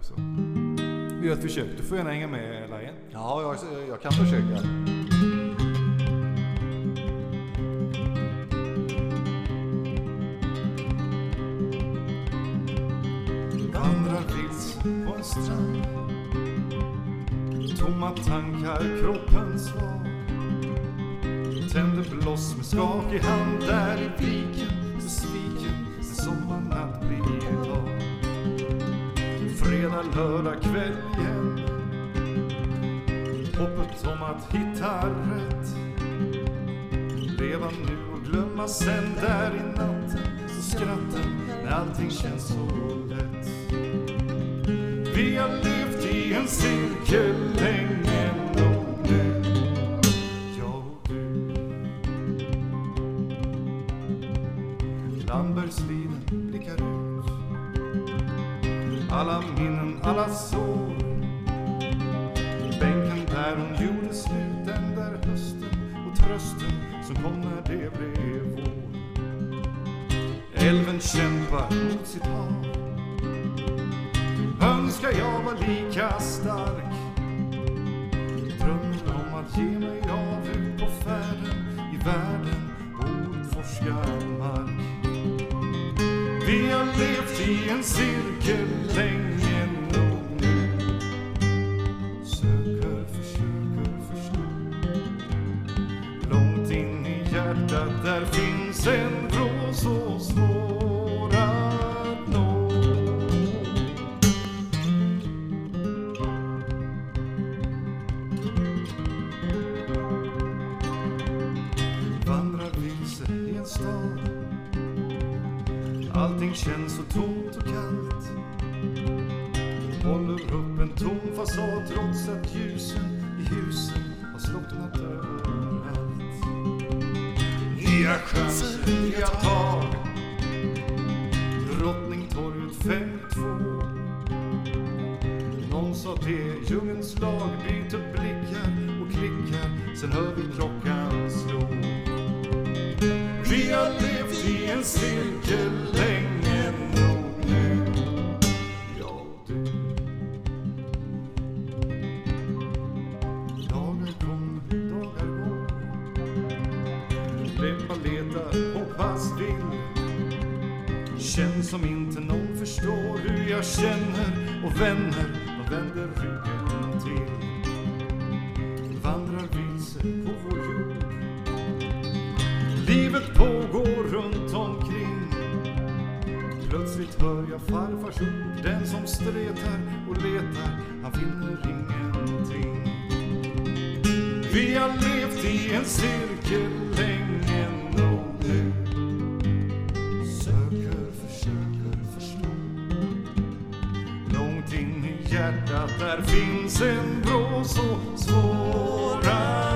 också. Vi gör ett försök. Du får gärna hänga med Lajen. Ja, jag, jag kan försöka. Vandrar vilse på en strand. Tomma tankar, kroppen svag. Tänder bloss med skakig hand där i viken. Besviken, en sommarnatt blir dag. Fredag, lördag kväll igen. Hoppet om att hitta rätt. Leva nu och glömma sen där i natten. Så skratten när allting känns så lätt. Vi har levt i en cirkel länge nog nu. Jag och du. Blickar ut. Alla minnen, alla sår. Bänken där hon gjorde slut den där hösten och trösten som kom när det blev vår. Älven kämpar mot sitt hav. Önskar jag var lika stark. Drömmen om att ge mig levt i en cirkel länge nog nu. Söker, försöker förstå. Långt in i hjärtat där finns en vrå så svår Allting känns så tomt och kallt. Håller upp en tom fasad trots att ljusen i husen har slocknat överallt. Nya chanser, nya tag. Drottningtorget 52. Någon sa det, djungelns lag byter blickar och klickar. Sen hör vi klockan levt i en cirkel länge nog nu. Jag och du. Dagar kommer, dagar går. Läppar letar, hoppas vill. Känns som inte någon förstår hur jag känner och vänner, de vänder ryggen till. Vandrar vilse på vår jord. Livet på börjar hör jag farfars ord. Den som stretar och letar, han finner ingenting. Vi har levt i en cirkel länge nog nu. Söker, försöker förstå. Långt in i hjärtat där finns en vrå så svår